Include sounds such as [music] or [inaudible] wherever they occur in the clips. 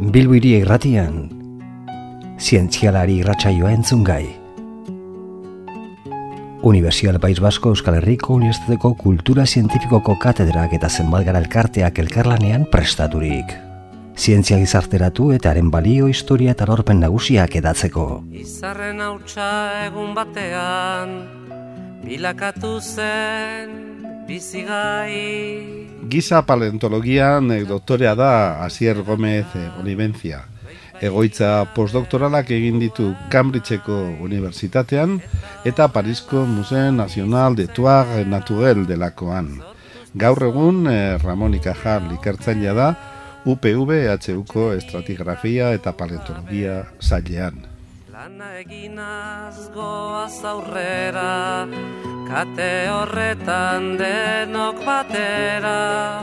Bilbiri irratian, zientzialari irratsaioa entzun gai. Universial País Basko Euskal Herriko Unibertsitateko Kultura Zientifikoko Katedrak eta Zenbalgara Elkarteak elkarlanean prestaturik. Zientzia gizarteratu eta haren balio, historia eta lorpen nagusiak edatzeko. Izarren hautsa egun batean, bilakatu zen bizigai. Giza paleontologian eh, doktorea da Asier Gomez eh, Olivencia. Egoitza postdoktoralak egin ditu Cambridgeko Unibertsitatean eta Parisko Museo Nacional de Tuar Naturel delakoan. Gaur egun eh, Ramon Ikajal ikertzailea da UPV HUko estratigrafia eta paleontologia sailean. Lana eginaz goaz aurrera, kate horretan denok batera.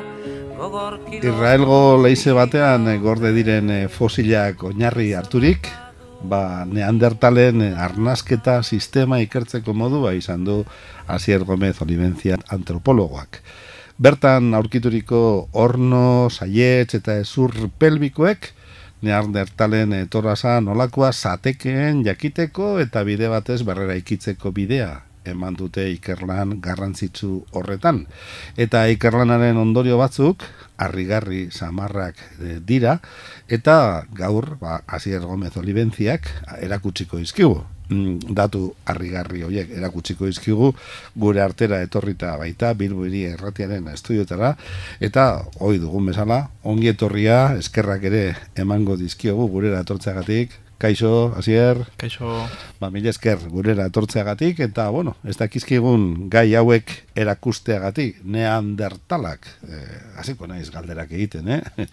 Israelgo leize batean eh, gorde diren eh, fosilak oinarri harturik, ba, neandertalen eh, arnasketa sistema ikertzeko modua izan du Asier Gomez Olivencia antropologoak. Bertan aurkituriko orno, saietz eta ezur pelbikoek neandertalen etorraza nolakoa zatekeen jakiteko eta bide batez berrera ikitzeko bidea eman dute ikerlan garrantzitsu horretan. Eta ikerlanaren ondorio batzuk, harrigarri samarrak eh, dira, eta gaur, ba, Asier Gomez Oliventziak erakutsiko izkigu. Mm, datu harrigarri horiek erakutsiko izkigu gure artera etorrita baita bilbuiri erratiaren estudiotara eta hoi dugun bezala ongi etorria eskerrak ere emango dizkiogu gurera etortzeagatik Kaixo, Asier. Kaixo. Ba, mila esker gurera etortzeagatik eta, bueno, ez dakizkigun gai hauek erakusteagatik, neandertalak, eh, hasiko naiz galderak egiten, eh?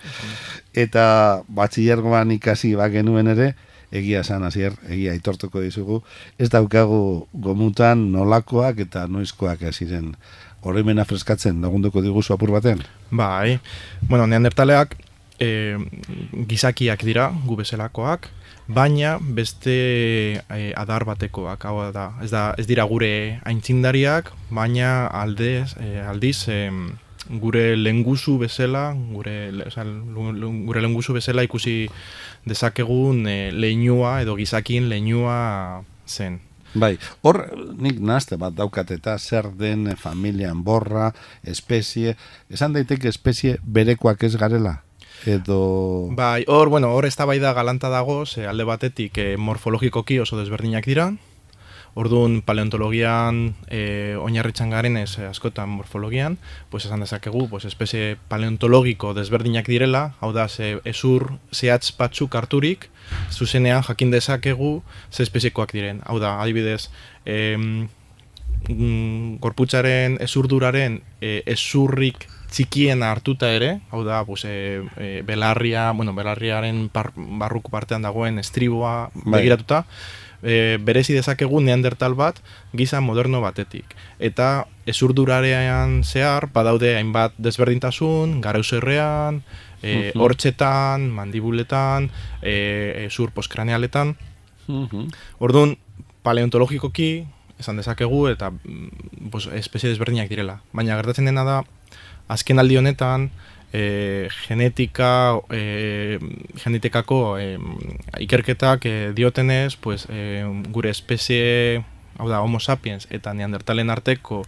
eta batxillergoan ikasi bagenuen ere, egia esan Asier, egia aitortuko dizugu, ez daukagu gomutan nolakoak eta noizkoak ziren horremena freskatzen lagunduko diguzu apur baten? Bai, bueno, neandertaleak e, gizakiak dira, gu bezalakoak, baina beste e, adar batekoak, hau da, ez, da, ez dira gure aintzindariak, baina aldez, e, aldiz e, gure lenguzu bezala, gure, oza, gure lenguzu bezala ikusi dezakegun e, leinua edo gizakin leinua zen. Bai, hor nik nazte bat daukat eta zer den familian borra, espezie, esan daiteke espezie berekoak ez garela? Edo... Bai, hor, bueno, hor ez da galanta dago, ze alde batetik e, morfologikoki oso desberdinak dira, Orduan paleontologian e, oinarritzen garen ez eh, askotan morfologian, pues esan dezakegu, pues espezie paleontologiko desberdinak direla, hau da, ze ezur zehatz batzuk harturik, zuzenean jakin dezakegu ze espeziekoak diren. Hau da, adibidez, e, gorputzaren ezurduraren e, ezurrik txikien hartuta ere, hau da, pues, e, e, belarria, bueno, belarriaren par, barruko partean dagoen estriboa bai. begiratuta, e, berezi dezakegu neandertal bat giza moderno batetik. Eta ezurdurarean zehar, badaude hainbat desberdintasun, garauserrean, e, hortxetan, mandibuletan, e, ezur poskranealetan. Orduan, paleontologikoki, esan dezakegu, eta mm, pues, espezie desberdinak direla. Baina gertatzen dena da, azken aldi honetan e, genetika e, genetikako e, ikerketak e, diotenez pues, e, gure espezie hau da homo sapiens eta neandertalen arteko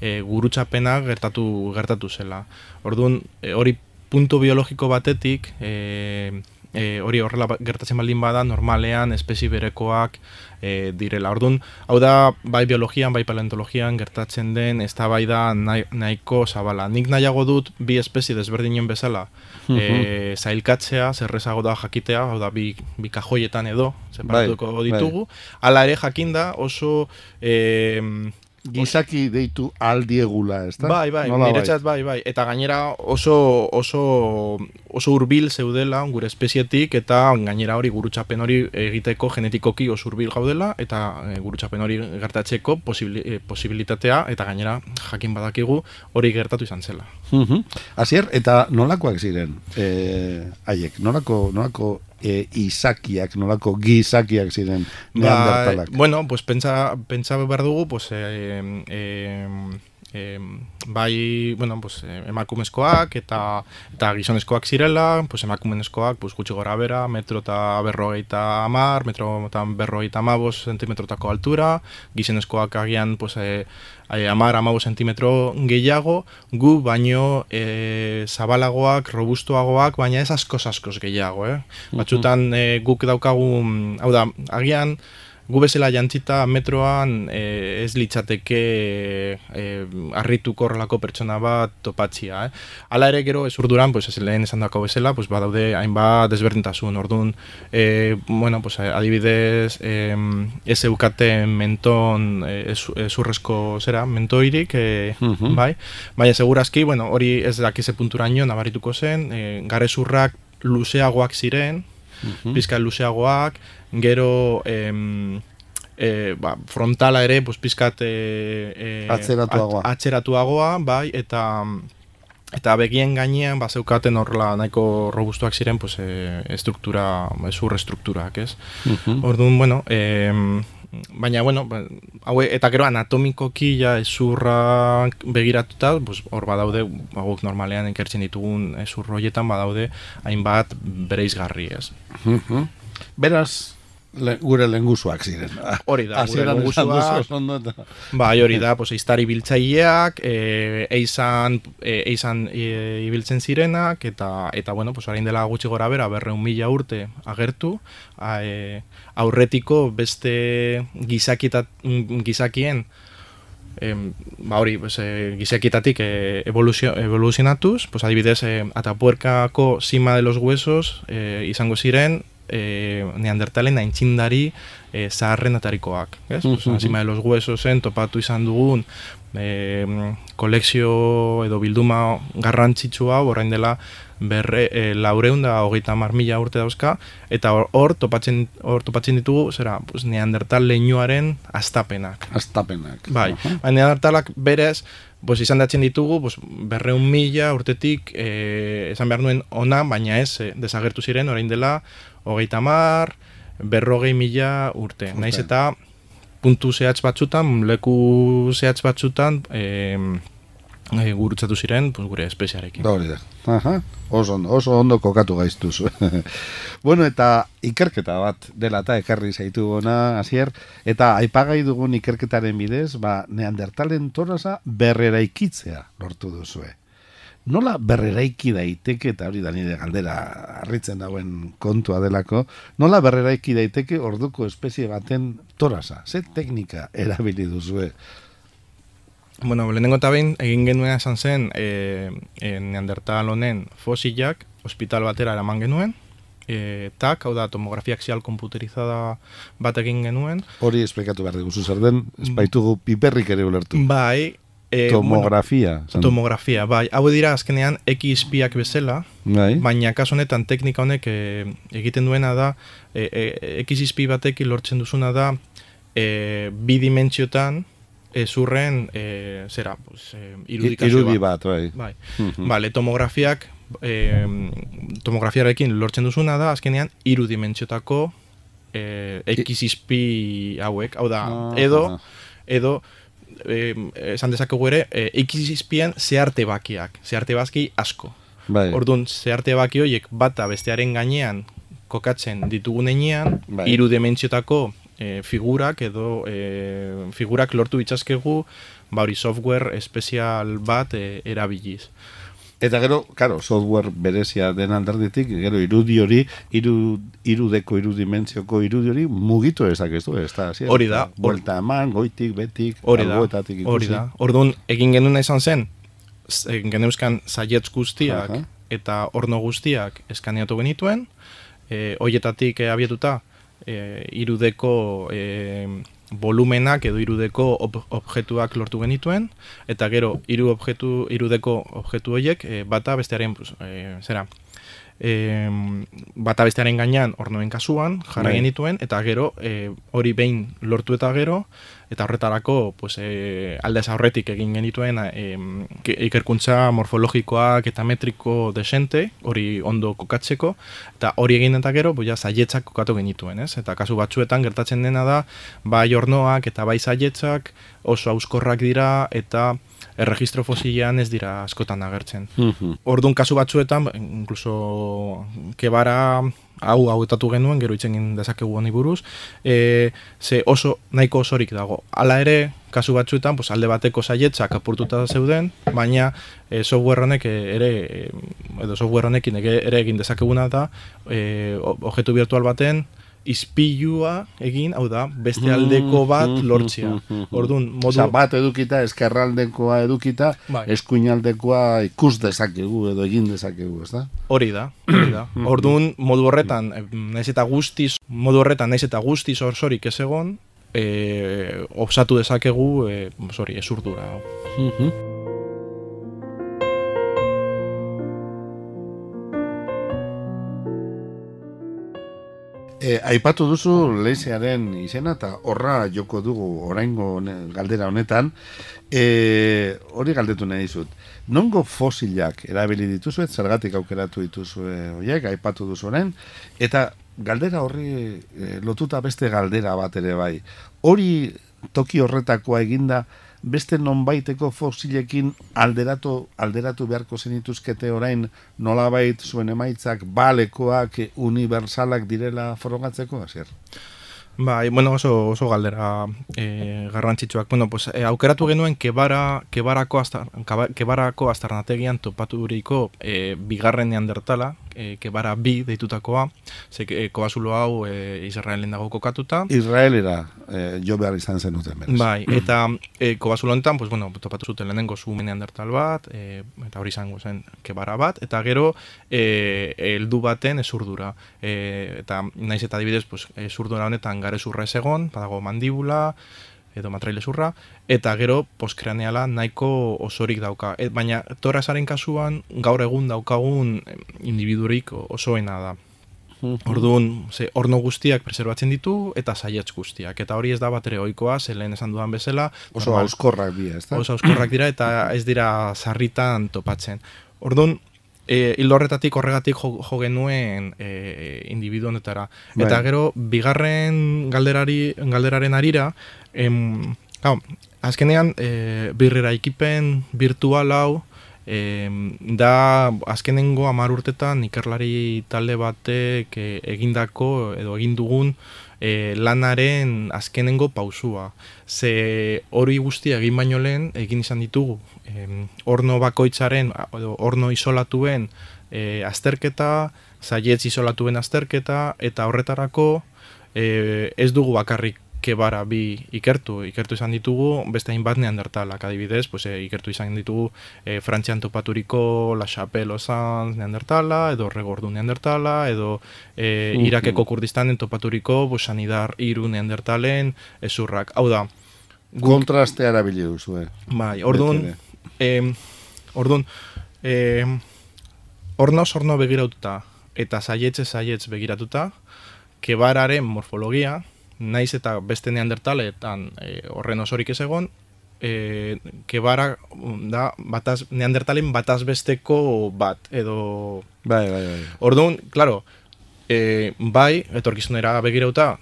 e, gurutxapena gertatu gertatu zela. Orduan hori punto biologiko batetik e, e, hori horrela gertatzen baldin bada normalean espezie berekoak e, direla. Orduan, hau da bai biologian, bai paleontologian gertatzen den eztabaida nahiko zabala. Nik nahiago dut bi espezie desberdinen bezala e, zailkatzea, zerrezago da jakitea, hau da bi, bi kajoietan edo, separatuko bai, ditugu. Bai. Hala ere jakinda oso e, gizaki deitu aldiegula, ez da? Bai, bai, niretzat bai, bai. Eta gainera oso, oso, oso urbil zeudela gure espezietik eta gainera hori gurutxapen hori egiteko genetikoki oso urbil gaudela eta e, gurutxapen hori gertatzeko eh, posibilitatea eta gainera jakin badakigu hori gertatu izan zela. Uh Asier, eta nolakoak ziren? E, haiek, nolako, nolako e, izakiak, nolako gizakiak ziren neandertalak. Ba, bueno, pues pentsa, pentsa behar dugu, pues, e, e, e, bai, bueno, pues, emakumezkoak eta eta gizonezkoak zirela, pues, emakumezkoak pues, gutxi gora bera, metro eta berrogeita amar, metro eta berrogeita amabos zentimetrotako altura, gizonezkoak agian pues, e, amar, amabos zentimetro gehiago, gu baino e, zabalagoak, robustuagoak, baina ez askoz askoz gehiago, eh? Batxutan e, guk daukagu, hau da, agian, gu bezala jantzita metroan e, ez litzateke e, arritu korrelako pertsona bat topatzia. Eh? Hala ere gero ez urduran, pues, ez lehen esan dako bezala, pues, badaude hainbat desberdintasun. Orduan, e, bueno, pues, adibidez, e, ez eukaten menton ez, ez zera, mentoirik, e, bai? Baina segurazki, bueno, hori ez dakize punturaino nabarituko zen, e, garezurrak luzeagoak ziren, -hmm. pizka luzeagoak, gero em, e, ba, frontala ere pues, pizkat e, e, atzeratuagoa. At, atzeratuagoa, bai, eta eta begien gainean ba zeukaten horrela nahiko robustuak ziren pues e, estruktura, ezur estrukturak, ez? Mm Orduan, bueno, eh baina bueno, ba, hau eta gero anatomikoki ja ezurra begiratuta, pues hor badaude, ba guk normalean ikertzen ditugun ezur hoietan badaude hainbat bereizgarri, ez. Mm Beraz, le, gure lengusuak ziren. Hori da, gure lengusuak. Ba, hori da, pues, iztari biltzaileak, e, eizan, e, eizan e, ibiltzen zirenak, eta, eta bueno, pues, orain dela gutxi gora bera, berreun mila urte agertu, a, e, aurretiko beste gizakitat, gizakien, em, ba hori, pues, e, gizakietatik e, evoluzio, evoluzionatuz, pues, adibidez, e, atapuerkako sima de los huesos e, izango ziren, e, neandertalen aintzindari e, zaharren atarikoak. Ez? Mm -hmm. de los huesosen topatu izan dugun e, kolekzio edo bilduma garrantzitsua orain dela berre, e, laureun da hogeita marmila urte dauzka, eta hor topatzen, hor topatzen ditugu, zera, pues, neandertal leinuaren astapenak. Astapenak. Bai, uh -huh. neandertalak berez, pues, izan datzen ditugu, pues, berreun mila urtetik, e, esan behar nuen ona, baina ez, e, desagertu ziren, orain dela, hogeita mar, berrogei mila urte. urte. Naiz eta puntu zehatz batzutan, leku zehatz batzutan, e, e, gurutzatu ziren pues, gure espeziarekin. Da hori da. Aha, oso ondo, oso ondo kokatu gaiztuz. [laughs] bueno, eta ikerketa bat dela eta ekarri zaitu gona, azier, eta aipagai dugun ikerketaren bidez, ba, neandertalen toraza berrera ikitzea lortu duzue nola berreraiki daiteke, eta hori da nire galdera harritzen dauen kontua delako, nola berreraiki daiteke orduko espezie baten torasa? Ze teknika erabili duzue? Bueno, lehenengo eta behin, egin genuen esan zen, e, e, neandertal honen fosilak, hospital batera eraman genuen, e, tak, hau da, tomografia axial komputerizada bat egin genuen. Hori esplikatu behar dugu, zer den, espaitugu piperrik ere ulertu. Bai, Eh, tomografia. Bueno, tomografia, bai. Hau dira azkenean XPak bezala, bai. baina kaso honetan teknika honek e, egiten duena da, e, e, XP batek lortzen duzuna da, e, bi dimentsiotan, ezurren, e, zera, pues, e, irudikazio Irudi bat, bai. bai. Vale, tomografiak, e, tomografiarekin lortzen duzuna da, azkenean, irudimentsiotako e, XP hauek, hau da, ah, edo, edo, eh, esan dezakegu ere, eh, ikizizpian zeharte bakiak, zeharte bazki asko. Bai. Orduan, zeharte baki horiek bata bestearen gainean kokatzen ditugun enean, bai. iru eh, figurak edo eh, figurak lortu bitzazkegu, bauri software espezial bat eh, erabiliz. Eta gero, karo, software berezia den aldarditik, gero irudi hori, iru, irudeko irudimentzioko irudi hori mugitu ezak ez du, ez da? Hori da. Buelta eman, goitik, betik, hori da. Hori da. Orduan, egin genuen izan zen, geneuzkan zaietz guztiak eta orno guztiak eskaneatu genituen, e, hoietatik e, abietuta, e, irudeko e, volumenak edo irudeko ob objektuak lortu genituen eta gero hiru objektu irudeko objektu horiek e, bata bestearen e, zera e, bata bestearen gainean ornoen kasuan, jarra Bai. genituen, eta gero e, hori behin lortu eta gero, eta horretarako pues, e, aldez aurretik egin genituen e, ke- ikerkuntza morfologikoak eta metriko desente, hori ondo kokatzeko, eta hori egin eta gero, boia, zaietzak kokatu genituen, ez? Eta kasu batzuetan gertatzen dena da, bai ornoak eta bai zaietzak oso auskorrak dira, eta erregistro fosilean ez dira askotan agertzen. Mhm. Orduan kasu batzuetan, incluso kebara hau hauetatu genuen, gero itzen dezakegu honi buruz, e, ze oso nahiko osorik dago. Hala ere, kasu batzuetan, pues, alde bateko saietzak apurtuta zeuden, baina e, software honek ere, e, edo software honekin ere egin dezakeguna da, e, o- objektu virtual baten, izpilua egin, hau da, beste aldeko bat lortzea. Orduan, modu... Osa, bat edukita, eskerraldekoa edukita, Bai. eskuinaldekoa ikus dezakegu edo egin dezakegu, ez da? Hori da, hori da. Orduan, modu horretan, eh, naiz eta guztiz, modu horretan naiz eta guztiz orsorik ez egon, e, osatu dezakegu, e, sorry, ezurdura. E, aipatu duzu leizearen izena eta horra joko dugu oraingo galdera honetan. E, hori galdetu nahi dizut. Nongo fosilak erabili dituzuet, zergatik aukeratu dituzue horiek, aipatu duzu orain, eta galdera horri e, lotuta beste galdera bat ere bai. Hori toki horretakoa eginda beste nonbaiteko fosilekin alderatu, alderatu beharko zenituzkete orain nolabait zuen emaitzak balekoak, universalak direla forogatzeko, hasier? Bai, bueno, oso, oso galdera e, garrantzitsuak. Bueno, pues, e, aukeratu genuen kebara, kebarako, aztar, kebarako astarnategian topaturiko e, bigarren neandertala, e, kebara bi deitutakoa, ze e, kobazulo hau e, Israelen dago kokatuta. Israelera eh, jo behar izan zenuten, beraz. Bai, eta e, kobazulo honetan, pues, bueno, topatu zuten lehenengo zu neandertal bat, e, eta hori izango zen kebara bat, eta gero e, heldu baten ezurdura. E, eta naiz eta adibidez, pues, ezurdura honetan garezurra ez egon, badago mandibula, edo matrailezurra, eta gero postkraneala nahiko osorik dauka. E, baina torazaren kasuan gaur egun daukagun individurik osoena da. Orduan, ze, orno guztiak preserbatzen ditu eta saietz guztiak. Eta hori ez da bat ere ohikoa, ze lehen esan dudan bezala. Oso normal- auskorrak dira, ez da? oso auskorrak dira eta ez dira sarritan topatzen. Orduan, e, horretatik horregatik jo, jo genuen e, individu honetara. Eta Bai. gero, bigarren galderari, galderaren arira, em, gau, azkenean, e, birrera ekipen virtual hau, em, da azkenengo hamar urtetan ikerlari talde batek e, egindako edo egin dugun e, lanaren azkenengo pausua. Ze hori guztia egin baino lehen, egin izan ditugu, em, orno bakoitzaren, edo orno isolatuen e, azterketa, zaietz isolatuen azterketa, eta horretarako e, ez dugu bakarrik kebara bi ikertu, ikertu izan ditugu beste hainbat neandertalak adibidez, pues, e, ikertu izan ditugu e, Frantzian topaturiko La Chapelle Osanz neandertala, edo Regordu neandertala, edo e. Irakeko Kurdistanen topaturiko pues, Sanidar Iru neandertalen ezurrak. Hau da, guk Kontrastea erabili duzu, eh? Bai, orduan, eh, orduan, eh, ornoz orno begiratuta eta zaietze zaietz begiratuta, kebararen morfologia, naiz eta beste neandertaletan eh, horren osorik ez egon, eh, kebara mm, da bataz, neandertalen bataz besteko bat, edo Bai, bai, bai. Orduan, claro, e, bai, etorkizunera begirauta,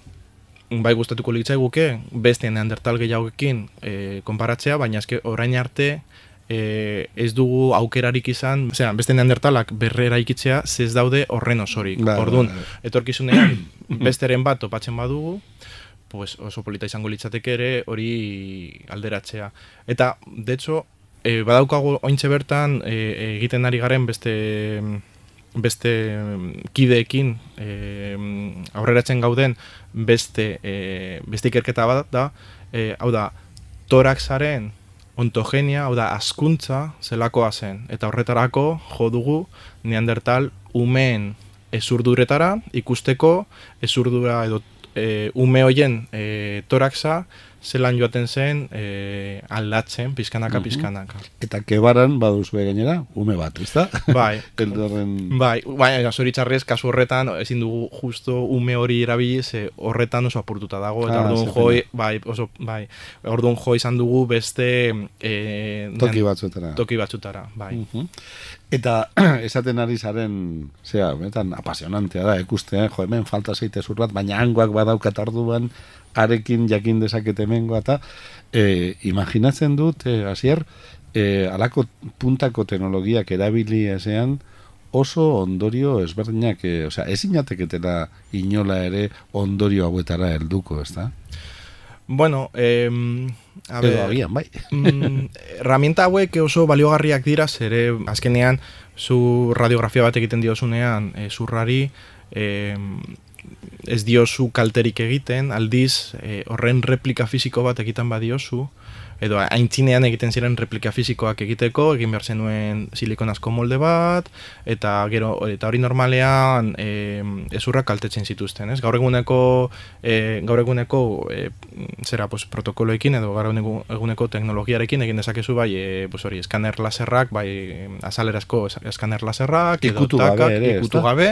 bai gustatuko litzaiguke beste neandertal gehiagoekin e, konparatzea, baina eske orain arte e, ez dugu aukerarik izan, osea, beste neandertalak berrera ikitzea, ze ez daude horren osorik. Bai, Orduan, bai, bai. etorkizunean [coughs] besteren bat topatzen badugu, pues oso polita izango litzateke ere hori alderatzea. Eta, de hecho, e, badaukago ointxe bertan e, egiten ari garen beste beste kideekin e, aurreratzen gauden beste e, beste ikerketa bat da, e, hau da, toraxaren ontogenia, hau da, askuntza zelakoa zen. Eta horretarako jo dugu neandertal umeen ezurduretara ikusteko ezurdura edo e, ume hoien e, toraxa zelan joaten zen e, aldatzen, pizkanaka, pizkanaka. Eta kebaran baduzu gainera, ume bat, ezta? Bai, [laughs] Eldorren... bai, bai, zoritxarrez, kasu horretan, ezin dugu justo ume hori erabili, ze horretan oso apurtuta dago, eta Ah, orduan joi, bai, oso, bai, orduan jo izan dugu beste... E, Toki batzuetara. Toki batzutara, bai. Mhm. Eta [clears throat] esaten ari zaren, zera, benetan apasionantea da, ikuste, jo, hemen falta zeite zur bat, baina hangoak badaukat arduan, arekin jakin dezakete hemengoa, eta e, imaginatzen dut, e, hasier, e, alako puntako teknologiak erabili ezean, oso ondorio ezberdinak, e, osea, ezin jateketela inola ere ondorio hauetara helduko, ezta? Bueno, eh, a Edo ver, agian, bai. mm, [laughs] herramienta hauek oso baliogarriak dira, zere azkenean zu radiografia bat egiten diozunean e, zurrari e, ez diozu kalterik egiten, aldiz e, horren replika fisiko bat egiten badiozu, edo aintzinean egiten ziren replika fisikoak egiteko, egin behar zenuen silikonazko molde bat, eta gero eta hori normalean e, ezurrak kaltetzen zituzten, ez? Gaur eguneko e, gaur eguneko e, zera pues, protokoloekin edo gaur eguneko, teknologiarekin egin dezakezu bai e, pues, hori eskaner laserrak, bai azalerazko es- eskaner laserrak, edo Ikutu gabe takak, ere, ikutu ezta? gabe,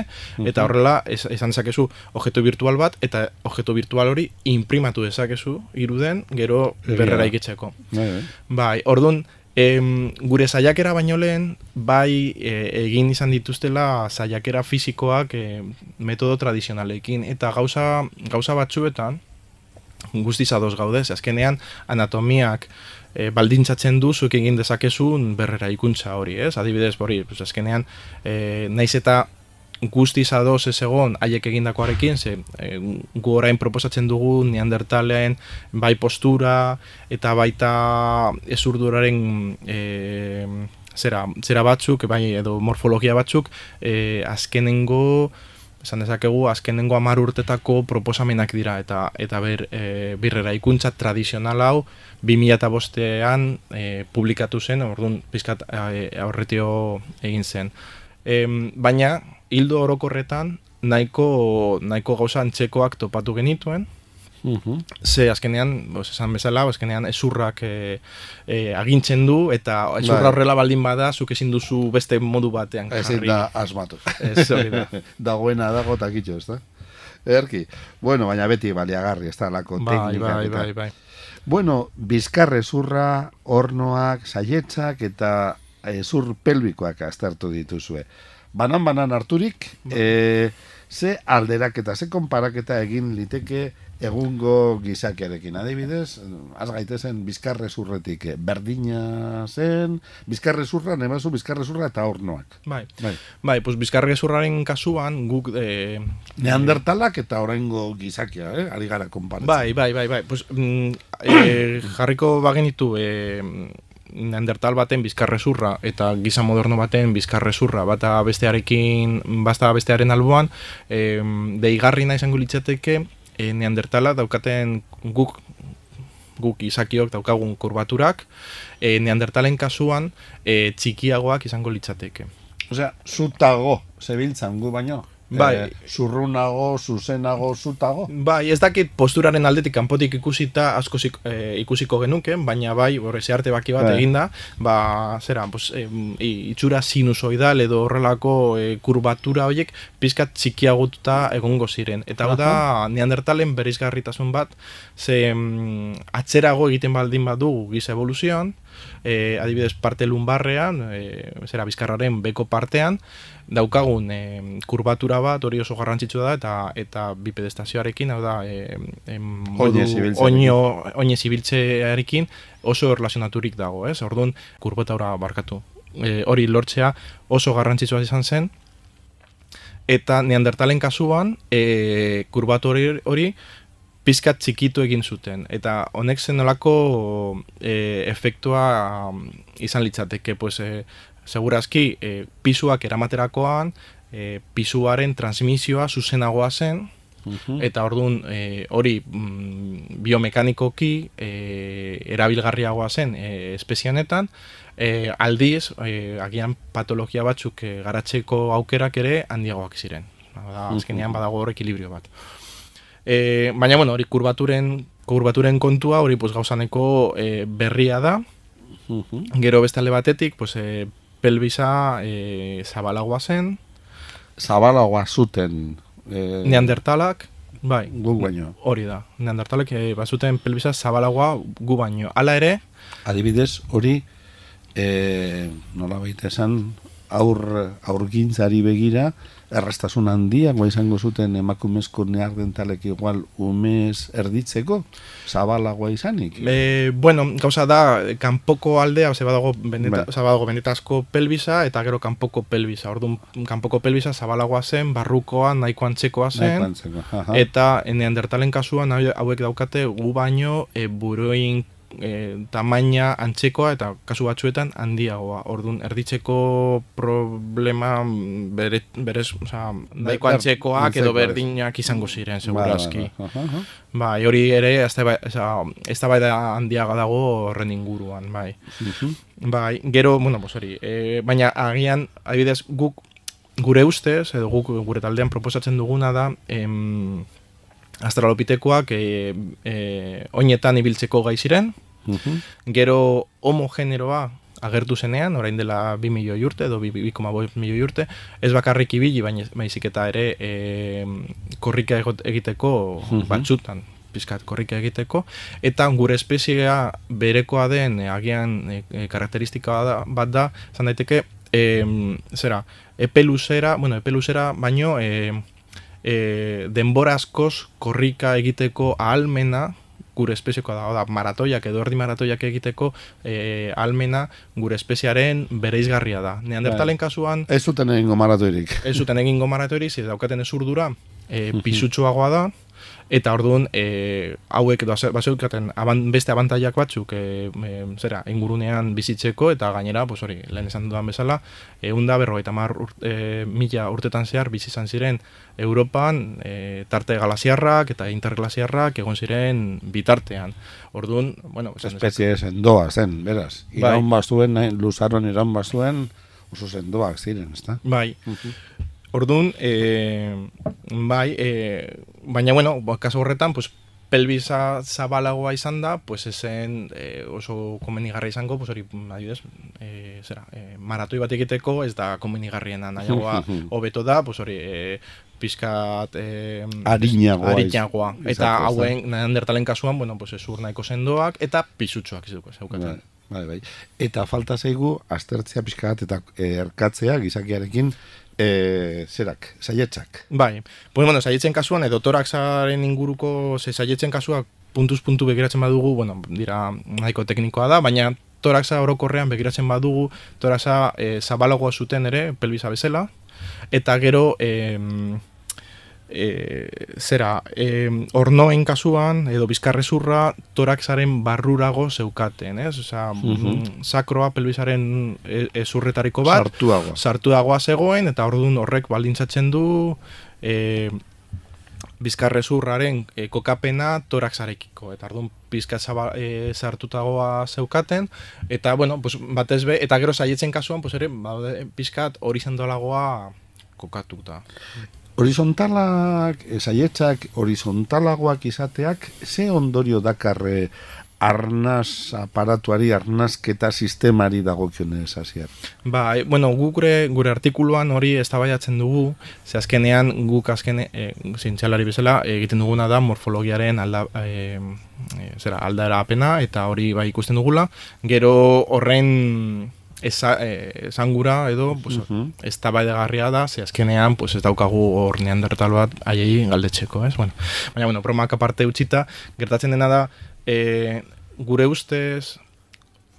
eta horrela ez, esan dezakezu objektu virtual bat, eta objektu virtual hori imprimatu dezakezu iruden gero berrera ikitzeko. Bai, bai. Bai, orduan, em, gure saiakera baino lehen, bai e, egin izan dituztela saiakera fisikoak e, metodo tradizionalekin, eta gauza, gauza batzuetan, guztiz ados gaudez, azkenean anatomiak e, baldintzatzen du zuek egin dezakezun berrera ikuntza hori, ez? Adibidez, hori, pues azkenean, e, naiz eta guztiz ados ez egon haiek egindakoarekin, ze e, gu orain proposatzen dugu neandertalen bai postura eta baita ezurduraren e, zera, zera batzuk, bai edo morfologia batzuk, e, azkenengo esan dezakegu azkenengo hamar urtetako proposamenak dira eta eta ber, e, birrera ikuntza tradizional hau 2005ean e, publikatu zen, orduan pizkat e, aurretio egin zen. Em, baina hildo orokorretan nahiko nahiko gauza antzekoak topatu genituen, Mhm. ze azkenean, bos, esan bezala, azkenean ezurrak e, e, agintzen du eta ezurra Bai. horrela baldin bada, zuk ezin duzu beste modu batean Ezin jarri. da asmatu. Ez hori da. [laughs] Dagoena dago takitxo, ez da? Erki. Bueno, baina beti baliagarri, ez da, lako Bai, teknikak bai, eta. bai, bai. Bueno, bizkarre zurra, hornoak, saietzak eta ezur pelbikoak aztertu dituzue. Banan-banan harturik, e, ze alderaketa, ze konparaketa egin liteke egungo gizakiarekin. Adibidez, az gaitezen bizkarre zurretik eh, berdina zen, bizkarre zurra, nemazu bizkarre zurra eta hornoak. Bai, Bai. bai pues bizkarre zurraren kasuan guk e, Neandertalak eta oraingo gizakia, eh? Ari gara konparatzen. Bai, bai, bai, bai. Pues, mm, e, jarriko bagenitu e, neandertal baten bizkarrezurra eta giza moderno baten bizkarrezurra bata bestearekin basta bestearen alboan e, deigarri nahi izango litzateke e, neandertala daukaten guk guk izakiok daukagun kurbaturak e, neandertalen kasuan e, txikiagoak izango litzateke. Osea, zutago, zebiltzan gu baino. Bai. Eh, zurrunago, zuzenago, zutago. Bai, ez dakit posturaren aldetik kanpotik ikusita asko zik- eh, ikusiko genuke, baina bai, horre zearte baki bat Bai. eginda, ba, zera, pues, eh, itxura sinusoidal edo horrelako eh, kurbatura horiek pizkat txikiagututa egongo ziren. Eta hau da, neandertalen berizgarritasun bat, ze atzerago egiten baldin badu giza evoluzioan, eh, adibidez parte lumbarrean, eh, zera, bizkarraren beko partean, daukagun eh, kurbatura bat hori oso garrantzitsua da eta eta bipedestazioarekin, hau da, em, modu- Oinez ibiltzearekin. oino, oinez ibiltzearekin oso erlazionaturik dago, ez? Orduan, kurbataura barkatu. E, hori lortzea oso garrantzitsua izan zen, eta neandertalen kasuan, e, kurbatu hori, hori pizkat txikitu egin zuten. Eta honek zen nolako e, efektua izan litzateke, pues, e, segurazki, e, pisuak eramaterakoan, e, pisuaren transmisioa zuzenagoa zen, Eta orduan e, hori mm, biomekanikoki e, erabilgarriagoa zen e, espezianetan, e, aldiz, e, agian patologia batzuk e, garatzeko aukerak ere handiagoak ziren. Da, azkenean badago hor ekilibrio bat. E, baina, bueno, hori kurbaturen kogurbaturen kontua hori pues, gauzaneko e, berria da, gero beste alde batetik, pues, e, pelbisa e, zabalagoa zen, Zabalagoa zuten eh, neandertalak, bai, guk baino. hori da, neandertalek e, bazuten pelbisa zabalagoa gu baino. Hala ere, Adibidez, hori eh, nola baita esan aur, aurgintzari begira errastasun handiagoa izango zuten emakumezko neardentalek igual umez erditzeko zabalagoa izanik. E, bueno, gauza da, kanpoko aldea, ze badago, beneta, Bai. oza, badago benetazko pelbisa, eta gero kanpoko pelbisa. Orduan, kanpoko pelbisa zabalagoa zen, barrukoa, nahiko antzekoa zen, Nahiko antzeko, aha. eta neandertalen kasuan hau- hauek daukate gu baino e, buruin e, tamaina antzekoa eta kasu batzuetan handiagoa. Orduan, erditzeko problema bere, berez, oza, ber- antzekoak edo berdinak izango ziren, Bai, segurazki. bai, aha, aha. Bai, hori ere ez da bai da handiaga dago horren inguruan, bai. Mhm. Bai, gero, bueno, pues hori, e, baina agian, adibidez, guk gure ustez, edo guk gure taldean proposatzen duguna da, em, astralopitekoak e, e, oinetan ibiltzeko gai ziren, Mhm. gero homogeneroa agertu zenean, orain dela 2 milioi urte, edo 2,5 milioi urte, ez bakarrik ibili, baina baizik eta ere e, korrika egiteko Mhm. batzutan, pizkat korrika egiteko, eta gure espeziea berekoa den e, agian e, e, karakteristika da, bat da, zan daiteke, e, zera, epe luzera, bueno, epe luzera, baino, e, e, denbora askoz korrika egiteko ahalmena gure espeziekoa da, da, maratoiak edo erdi maratoiak egiteko e, almena gure espeziaren bereizgarria da. Neandertalen kasuan, Ez zuten egingo maratoirik. ez zuten egingo maratoirik, ez daukaten ez urdura, e, pisutsuagoa da, eta orduan e, hauek edo baseukaten aban, beste abantaiak batzuk e, e, zera, ingurunean bizitzeko eta gainera, pues hori, lehen esan dudan bezala, eunda berrogeita mar ur, e, mila urtetan zehar bizi izan ziren Europan e, tarte galaziarrak eta interglasiarrak egon ziren bitartean. Orduan, bueno, Espezie sendoa zen, beraz. Bai. Iraun bazuen, nahi, luzaron iraun bazuen, oso sendoak ziren, ezta? Bai. Orduan, e, bai, e, baina, bueno, kasu horretan, pues, pelbisa zabalagoa izan da, pues esen e, oso komenigarria izango, pues hori, adibidez, e, zera, e, maratoi bat egiteko, ez da komenigarriena nahiagoa [laughs] hobeto da, pues hori, e, pizkat e, Arinagoa arinagoa. Eta hauen, neandertalen kasuan, bueno, pues ezur nahiko sendoak, eta pisutsuak izuko zeukaten. Bai, bai, bai. Eta falta zaigu aztertzea pixka bat eta eh, erkatzea gizakiarekin e, zerak, saietzak. Bai, pues bueno, saietzen kasuan, edo toraxaren inguruko, ze saietzen kasuak puntuz puntu begiratzen badugu, bueno, dira nahiko teknikoa da, baina toraxa orokorrean begiratzen badugu, toraxa e, zabalagoa zuten ere, pelbisa bezala, eta gero, e, e, zera, e, ornoen kasuan, edo bizkarrezurra, toraxaren barrurago zeukaten, ez? Osea, Mhm. sakroa pelbisaren e, ezurretariko bat, Sartuago. sartuagoa zegoen eta orduan horrek baldintzatzen du e, bizkarrezurraren e, kokapena toraxarekiko eta orduan pizka zaba, e, sartutagoa zeukaten eta bueno, pues, batez be, eta gero saietzen kasuan pues ere pizkat horizontalagoa kokatuta. Horizontalak, eh, saietzak, horizontalagoak izateak, ze ondorio dakarre arnaz aparatuari, arnazketa sistemari dagokionez hasier. Ba, bueno, guk gure, gure artikuluan hori eztabaidatzen dugu, ze azkenean guk azken e, zintxalari bezala egiten duguna da morfologiaren alda, e, e, zera, aldarapena eta hori bai ikusten dugula. Gero horren eza, e, edo pues, Mhm. eztabaidagarria da, ze azkenean pues, ez daukagu hor neandertal bat haiei galdetzeko, ez? Bueno, baina, bueno, bromak aparte utxita, gertatzen dena da, e, gure ustez,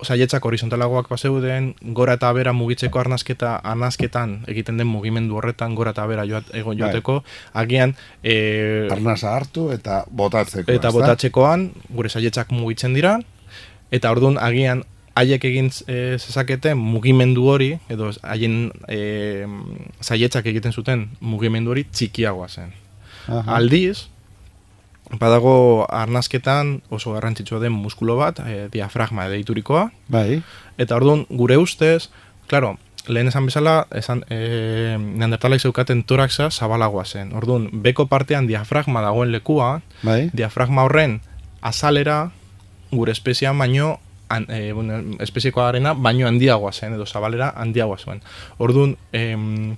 saietzak horizontalagoak bazeuden, gora eta bera mugitzeko arnazketa, arnazketan egiten den mugimendu horretan gora eta bera joat, ego joateko, agian e, Arnaza hartu eta botatzeko. eta botatzekoan gure saietzak mugitzen dira, eta orduan agian haiek egin e, zezaketen mugimendu hori, edo haien e, saietzak egiten zuten mugimendu hori txikiagoa zen. Aha. Aldiz, badago arnazketan oso garrantzitsua den muskulo bat, e, diafragma deiturikoa, Bai, eta orduan gure ustez, claro, lehen esan bezala, esan, e, neandertalek zeukaten toraxa zabalagoa zen. Orduan, beko partean diafragma dagoen lekua, bai. diafragma horren azalera gure espezian baino an, e, bueno, espeziikoarena baino handiagoa zen edo zabalera handiagoa zuen. Orduan, em,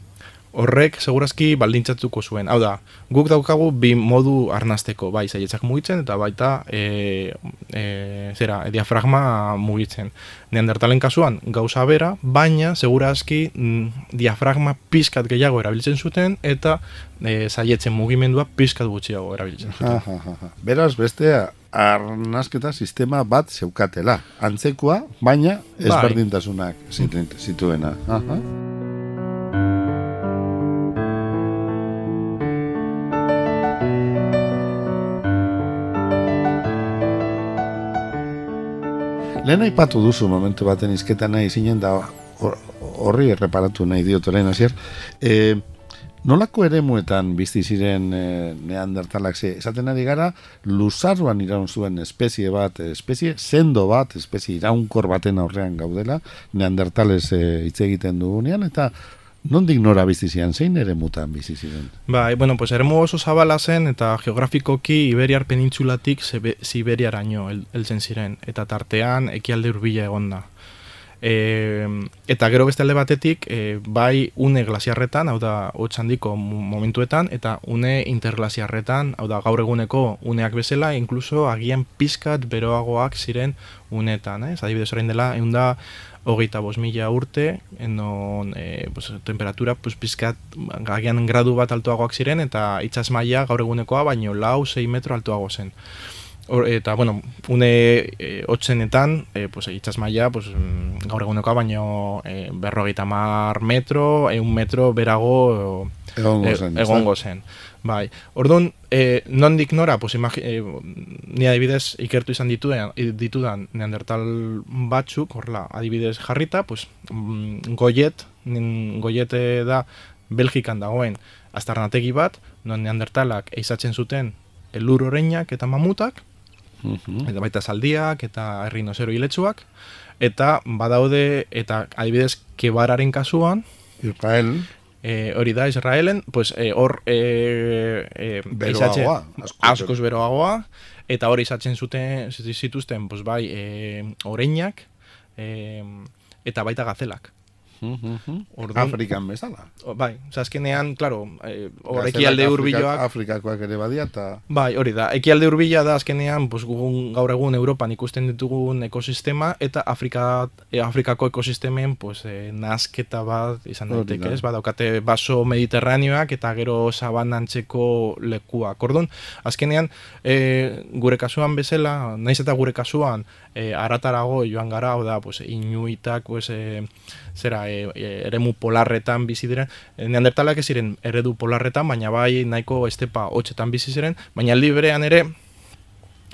horrek segurazki baldintzatuko zuen. Hau da, guk daukagu bi modu arnasteko, bai, zaietzak mugitzen eta baita e, e, zera, diafragma mugitzen. Neandertalen kasuan gauza bera, baina segurazki mm, diafragma pizkat gehiago erabiltzen zuten eta e, zaietzen mugimendua pizkat gutxiago erabiltzen zuten. Beraz, bestea, arnasketa sistema bat zeukatela. Antzekoa, baina bai. ezberdintasunak bai. zituena. Aha. Lehen aipatu duzu momentu baten izketan nahi zinen da horri erreparatu nahi diotu lehen azier. E, nolako ere muetan bizti ziren e, neandertalak ze? Esaten ari gara, luzarruan iraun zuen espezie bat, espezie sendo bat, espezie iraunkor baten aurrean gaudela, neandertales e, hitz egiten dugunean, eta Nondik nora bizi zian, zein ere mutan bizi ziren? Bai, bueno, pues eremu oso zabala zen eta geografikoki Iberiar penintzulatik Siberiaraino heltzen ziren eta tartean ekialde hurbila egonda. E, eta gero beste alde batetik, e, bai une glasiarretan, hau da hotz handiko momentuetan, eta une interglasiarretan, hau da gaur eguneko uneak bezala, inkluso agian pizkat beroagoak ziren unetan, eh? adibidez orain dela, egun da hogeita bos mila urte, enon e, pues, temperatura pues, pizkat gagian gradu bat altuagoak ziren, eta itxas maila gaur egunekoa, baino lau, 6 metro altuago zen. Or, eta, bueno, une e, otzenetan, e, pues, itxas maila pues, mm, gaur egunekoa, baino e, berrogeita mar metro, eun metro berago zen. egongo zen. Bai, orduan, e, nondik nora, pues, imagi, e, ni adibidez ikertu izan ditudan, ditudan neandertal batzuk, horla, adibidez jarrita, pues, mm, goiet, goiet da Belgikan dagoen aztarnategi bat, non neandertalak eizatzen zuten elur oreinak eta mamutak, mhm. eta baita saldiak eta errinozero hiletsuak, eta badaude, eta adibidez, kebararen kasuan, Israel, eh, hori da Israelen, pues eh, hor eh, eh, beroagoa, askoz beroagoa, eta hori izatzen zuten zituzten, pues bai, eh, oreinak, eh, eta baita gazelak. Orduan, Afrikan bezala. bai, azkenean, claro, eh, hor ekialde urbiloak... Afrikakoak ere badia, eta... Bai, hori da, ekialde urbila da azkenean, pues, gugun, gaur egun Europan ikusten ditugun ekosistema, eta Afrika, e, Afrikako ekosistemen, pues, e, nazketa bat izan daiteke, ez? Ba, daukate baso mediterraneoak, eta gero sabanantzeko lekuak. Orduan, azkenean, e, gure kasuan bezala, naiz eta gure kasuan, e, aratarago joan gara, da, pues, inuitak, pues, e, zera, e, e, eremu polarretan bizi diren, e, neandertalak ez ziren eredu polarretan, baina bai nahiko estepa hotxetan bizi ziren, baina librean ere,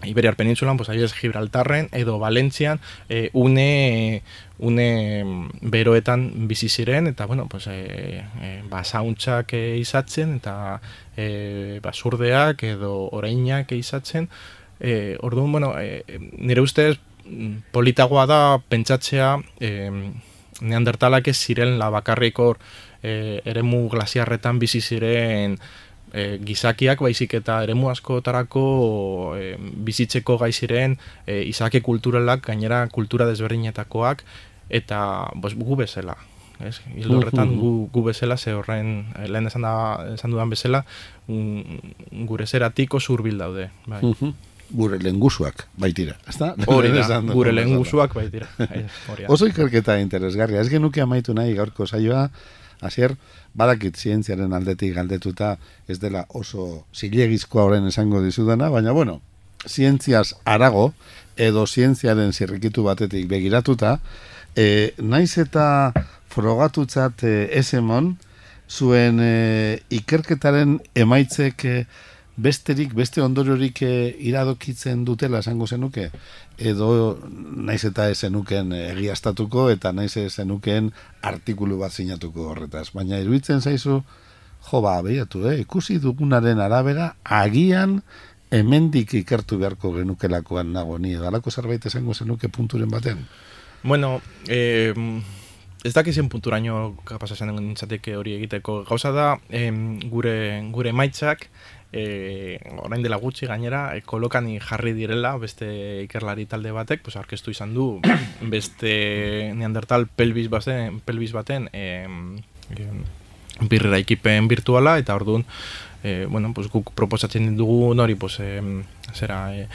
Iberiar penintzulan, pues, ahiez Gibraltarren edo Valentzian e, une, une beroetan bizi ziren. Eta bueno, pues, e, e, basauntzak e, izatzen eta e, basurdeak edo oreinak izatzen. E, orduan, bueno, e, nire ustez politagoa da pentsatzea e, neandertalak ez ziren la bakarriko e, eremu glasiarretan bizi ziren e, gizakiak baizik eta eremu askotarako e, bizitzeko gai ziren e, izake kulturalak gainera kultura desberdinetakoak eta bos, gu bezala ez? Hildo horretan gu, gu bezala ze horren lehen esan, da, esan dudan bezala gure zeratiko zurbil daude bai gure lengusuak baitira, ezta? Hori da, [laughs] gure lengusuak baitira. Oso ikerketa interesgarria, ez genuke amaitu nahi gaurko saioa, hasier badakit zientziaren aldetik galdetuta ez dela oso zilegizkoa horren esango dizudana, baina bueno, zientziaz arago, edo zientziaren zirrikitu batetik begiratuta, e, naiz eta frogatutzat e, esemon, zuen e, ikerketaren emaitzek e, besterik, beste ondoriorik eh, iradokitzen dutela esango zenuke, edo naiz eta ezenuken egiaztatuko eta naiz ezenuken artikulu bat sinatuko horretaz. Baina iruditzen zaizu, jo ba, behiatu, eh? ikusi dugunaren arabera, agian hemendik ikertu beharko genukelakoan nago ni, edalako zerbait esango zenuke punturen baten? Bueno, eh, ez dakizien punturaino kapasa zen nintzateke hori egiteko. Gauza da, em, gure, gure maitzak, e, orain dela gutxi gainera e, kolokani jarri direla beste ikerlari talde batek pues aurkeztu izan du [clears throat] beste neandertal pelvis baten pelvis baten e, birrera ekipen virtuala eta orduan e, bueno, pues, guk proposatzen dugu nori pues, e, zera e,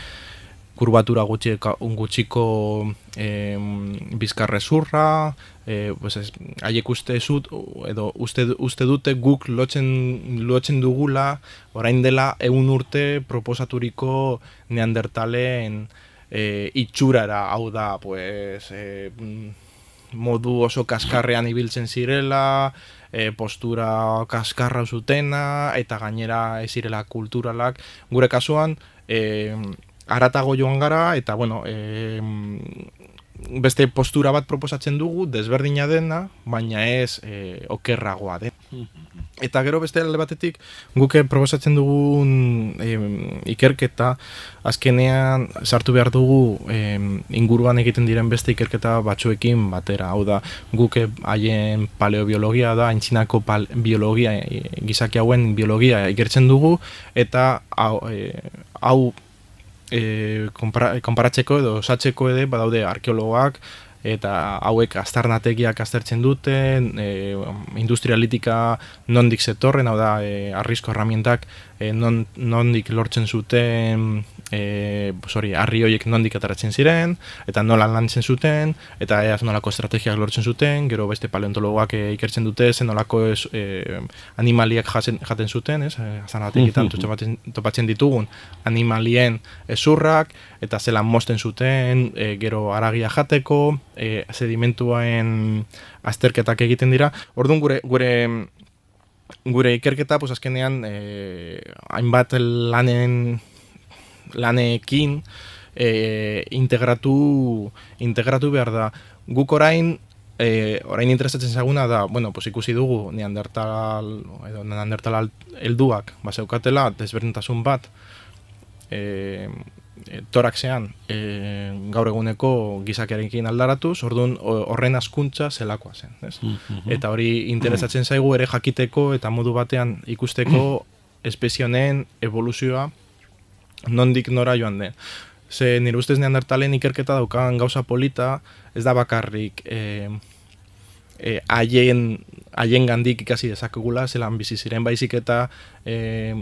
kurbatura gutxiko, gutxiko e, bizkarre zurra, e, pues ez, haiek uste zut, edo uste, uste dute guk lotzen, lotzen dugula, orain dela egun urte proposaturiko neandertalen e, itxurara, hau da, pues, e, modu oso kaskarrean ibiltzen zirela, e, postura kaskarra zutena, eta gainera ez zirela kulturalak, gure kasuan, e, aratago joan gara, eta, bueno, e, beste postura bat proposatzen dugu, desberdina dena, baina ez e, okerragoa den. Eta gero beste alde batetik, guke proposatzen dugun e, ikerketa, azkenean sartu behar dugu e, inguruan egiten diren beste ikerketa batzuekin batera. Hau da, guke haien paleobiologia da, haintzinako biologia, e, gizaki hauen biologia ikertzen dugu, eta hau, e, hau e, konparatzeko edo osatzeko ere badaude arkeologoak eta hauek astarnategiak aztertzen duten, e, industrialitika nondik zetorren, hau da, e, arrisko herramientak e, non, nondik lortzen zuten e, sorry, arri horiek nondik ataratzen ziren, eta nola lantzen zuten, eta eaz nolako estrategiak lortzen zuten, gero beste paleontologoak e, ikertzen dute, zen nolako ez, e, animaliak jaten, jaten zuten, ez, e, azan topatzen, topatzen ditugun animalien ezurrak, eta zelan mosten zuten, e, gero aragia jateko, e, sedimentuen azterketak egiten dira, orduan gure, gure gure ikerketa, pues azkenean, eh, hainbat lanen lanekin e, integratu integratu behar da. Guk orain e, orain interesatzen zaguna da, bueno, pues ikusi dugu neandertal edo neandertal helduak baseukatela desberdintasun bat e, e, toraxean e, gaur eguneko gizakiarekin aldaratuz, orduan horren askuntza zelakoa zen. Ez? Mm-hmm. Eta hori interesatzen zaigu ere jakiteko eta modu batean ikusteko [clears throat] espezionen evoluzioa nondik nora joan den. Ze nire ustez neandertalen ikerketa daukan gauza polita, ez da bakarrik e, e, haien, haien gandik ikasi dezakegula, zelan bizi ziren baizik eta e,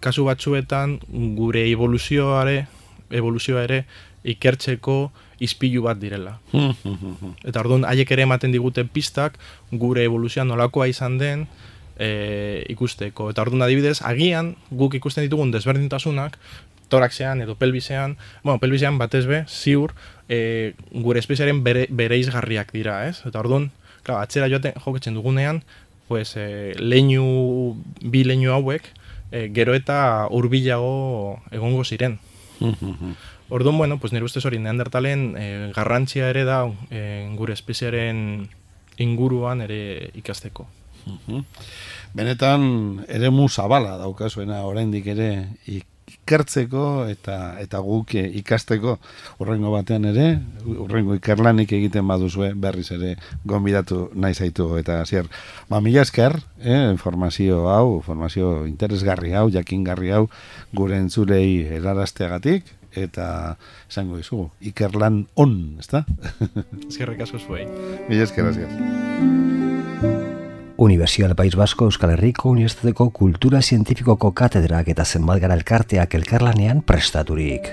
kasu batzuetan gure evoluzioare, evoluzioa ere ikertzeko ispilu bat direla. eta orduan haiek ere ematen digute pistak gure evoluzioa nolakoa izan den, e, ikusteko. Eta orduan adibidez, agian guk ikusten ditugun desberdintasunak, toraxean edo pelbisean, bueno, pelbisean batez be, ziur, e, gure espeziaren bere, bere izgarriak dira, ez? Eta orduan, klar, atzera joaten joketzen dugunean, pues, e, leinu, bi leinu hauek, e, gero eta urbilago egongo ziren. Orduan, bueno, pues, nire ustez hori neandertalen e, garrantzia ere da e, gure espeziaren inguruan ere ikasteko. Benetan, ere mu zabala daukazuena oraindik ere ik ikertzeko eta eta guk ikasteko urrengo batean ere, urrengo ikerlanik egiten baduzue berriz ere gonbidatu nahi zaitu eta hasier. Ba, mila esker, eh, informazio hau, informazio interesgarri hau, jakingarri hau gure entzulei erarasteagatik eta esango dizugu, ikerlan on, ezta? Eskerrik asko zuei. Mila esker, esker. Universidad País Vasco Euskal Herriko Unibertsitateko Kultura Zientifikoko Katedrak eta zenbat gara elkarteak elkarlanean prestaturik.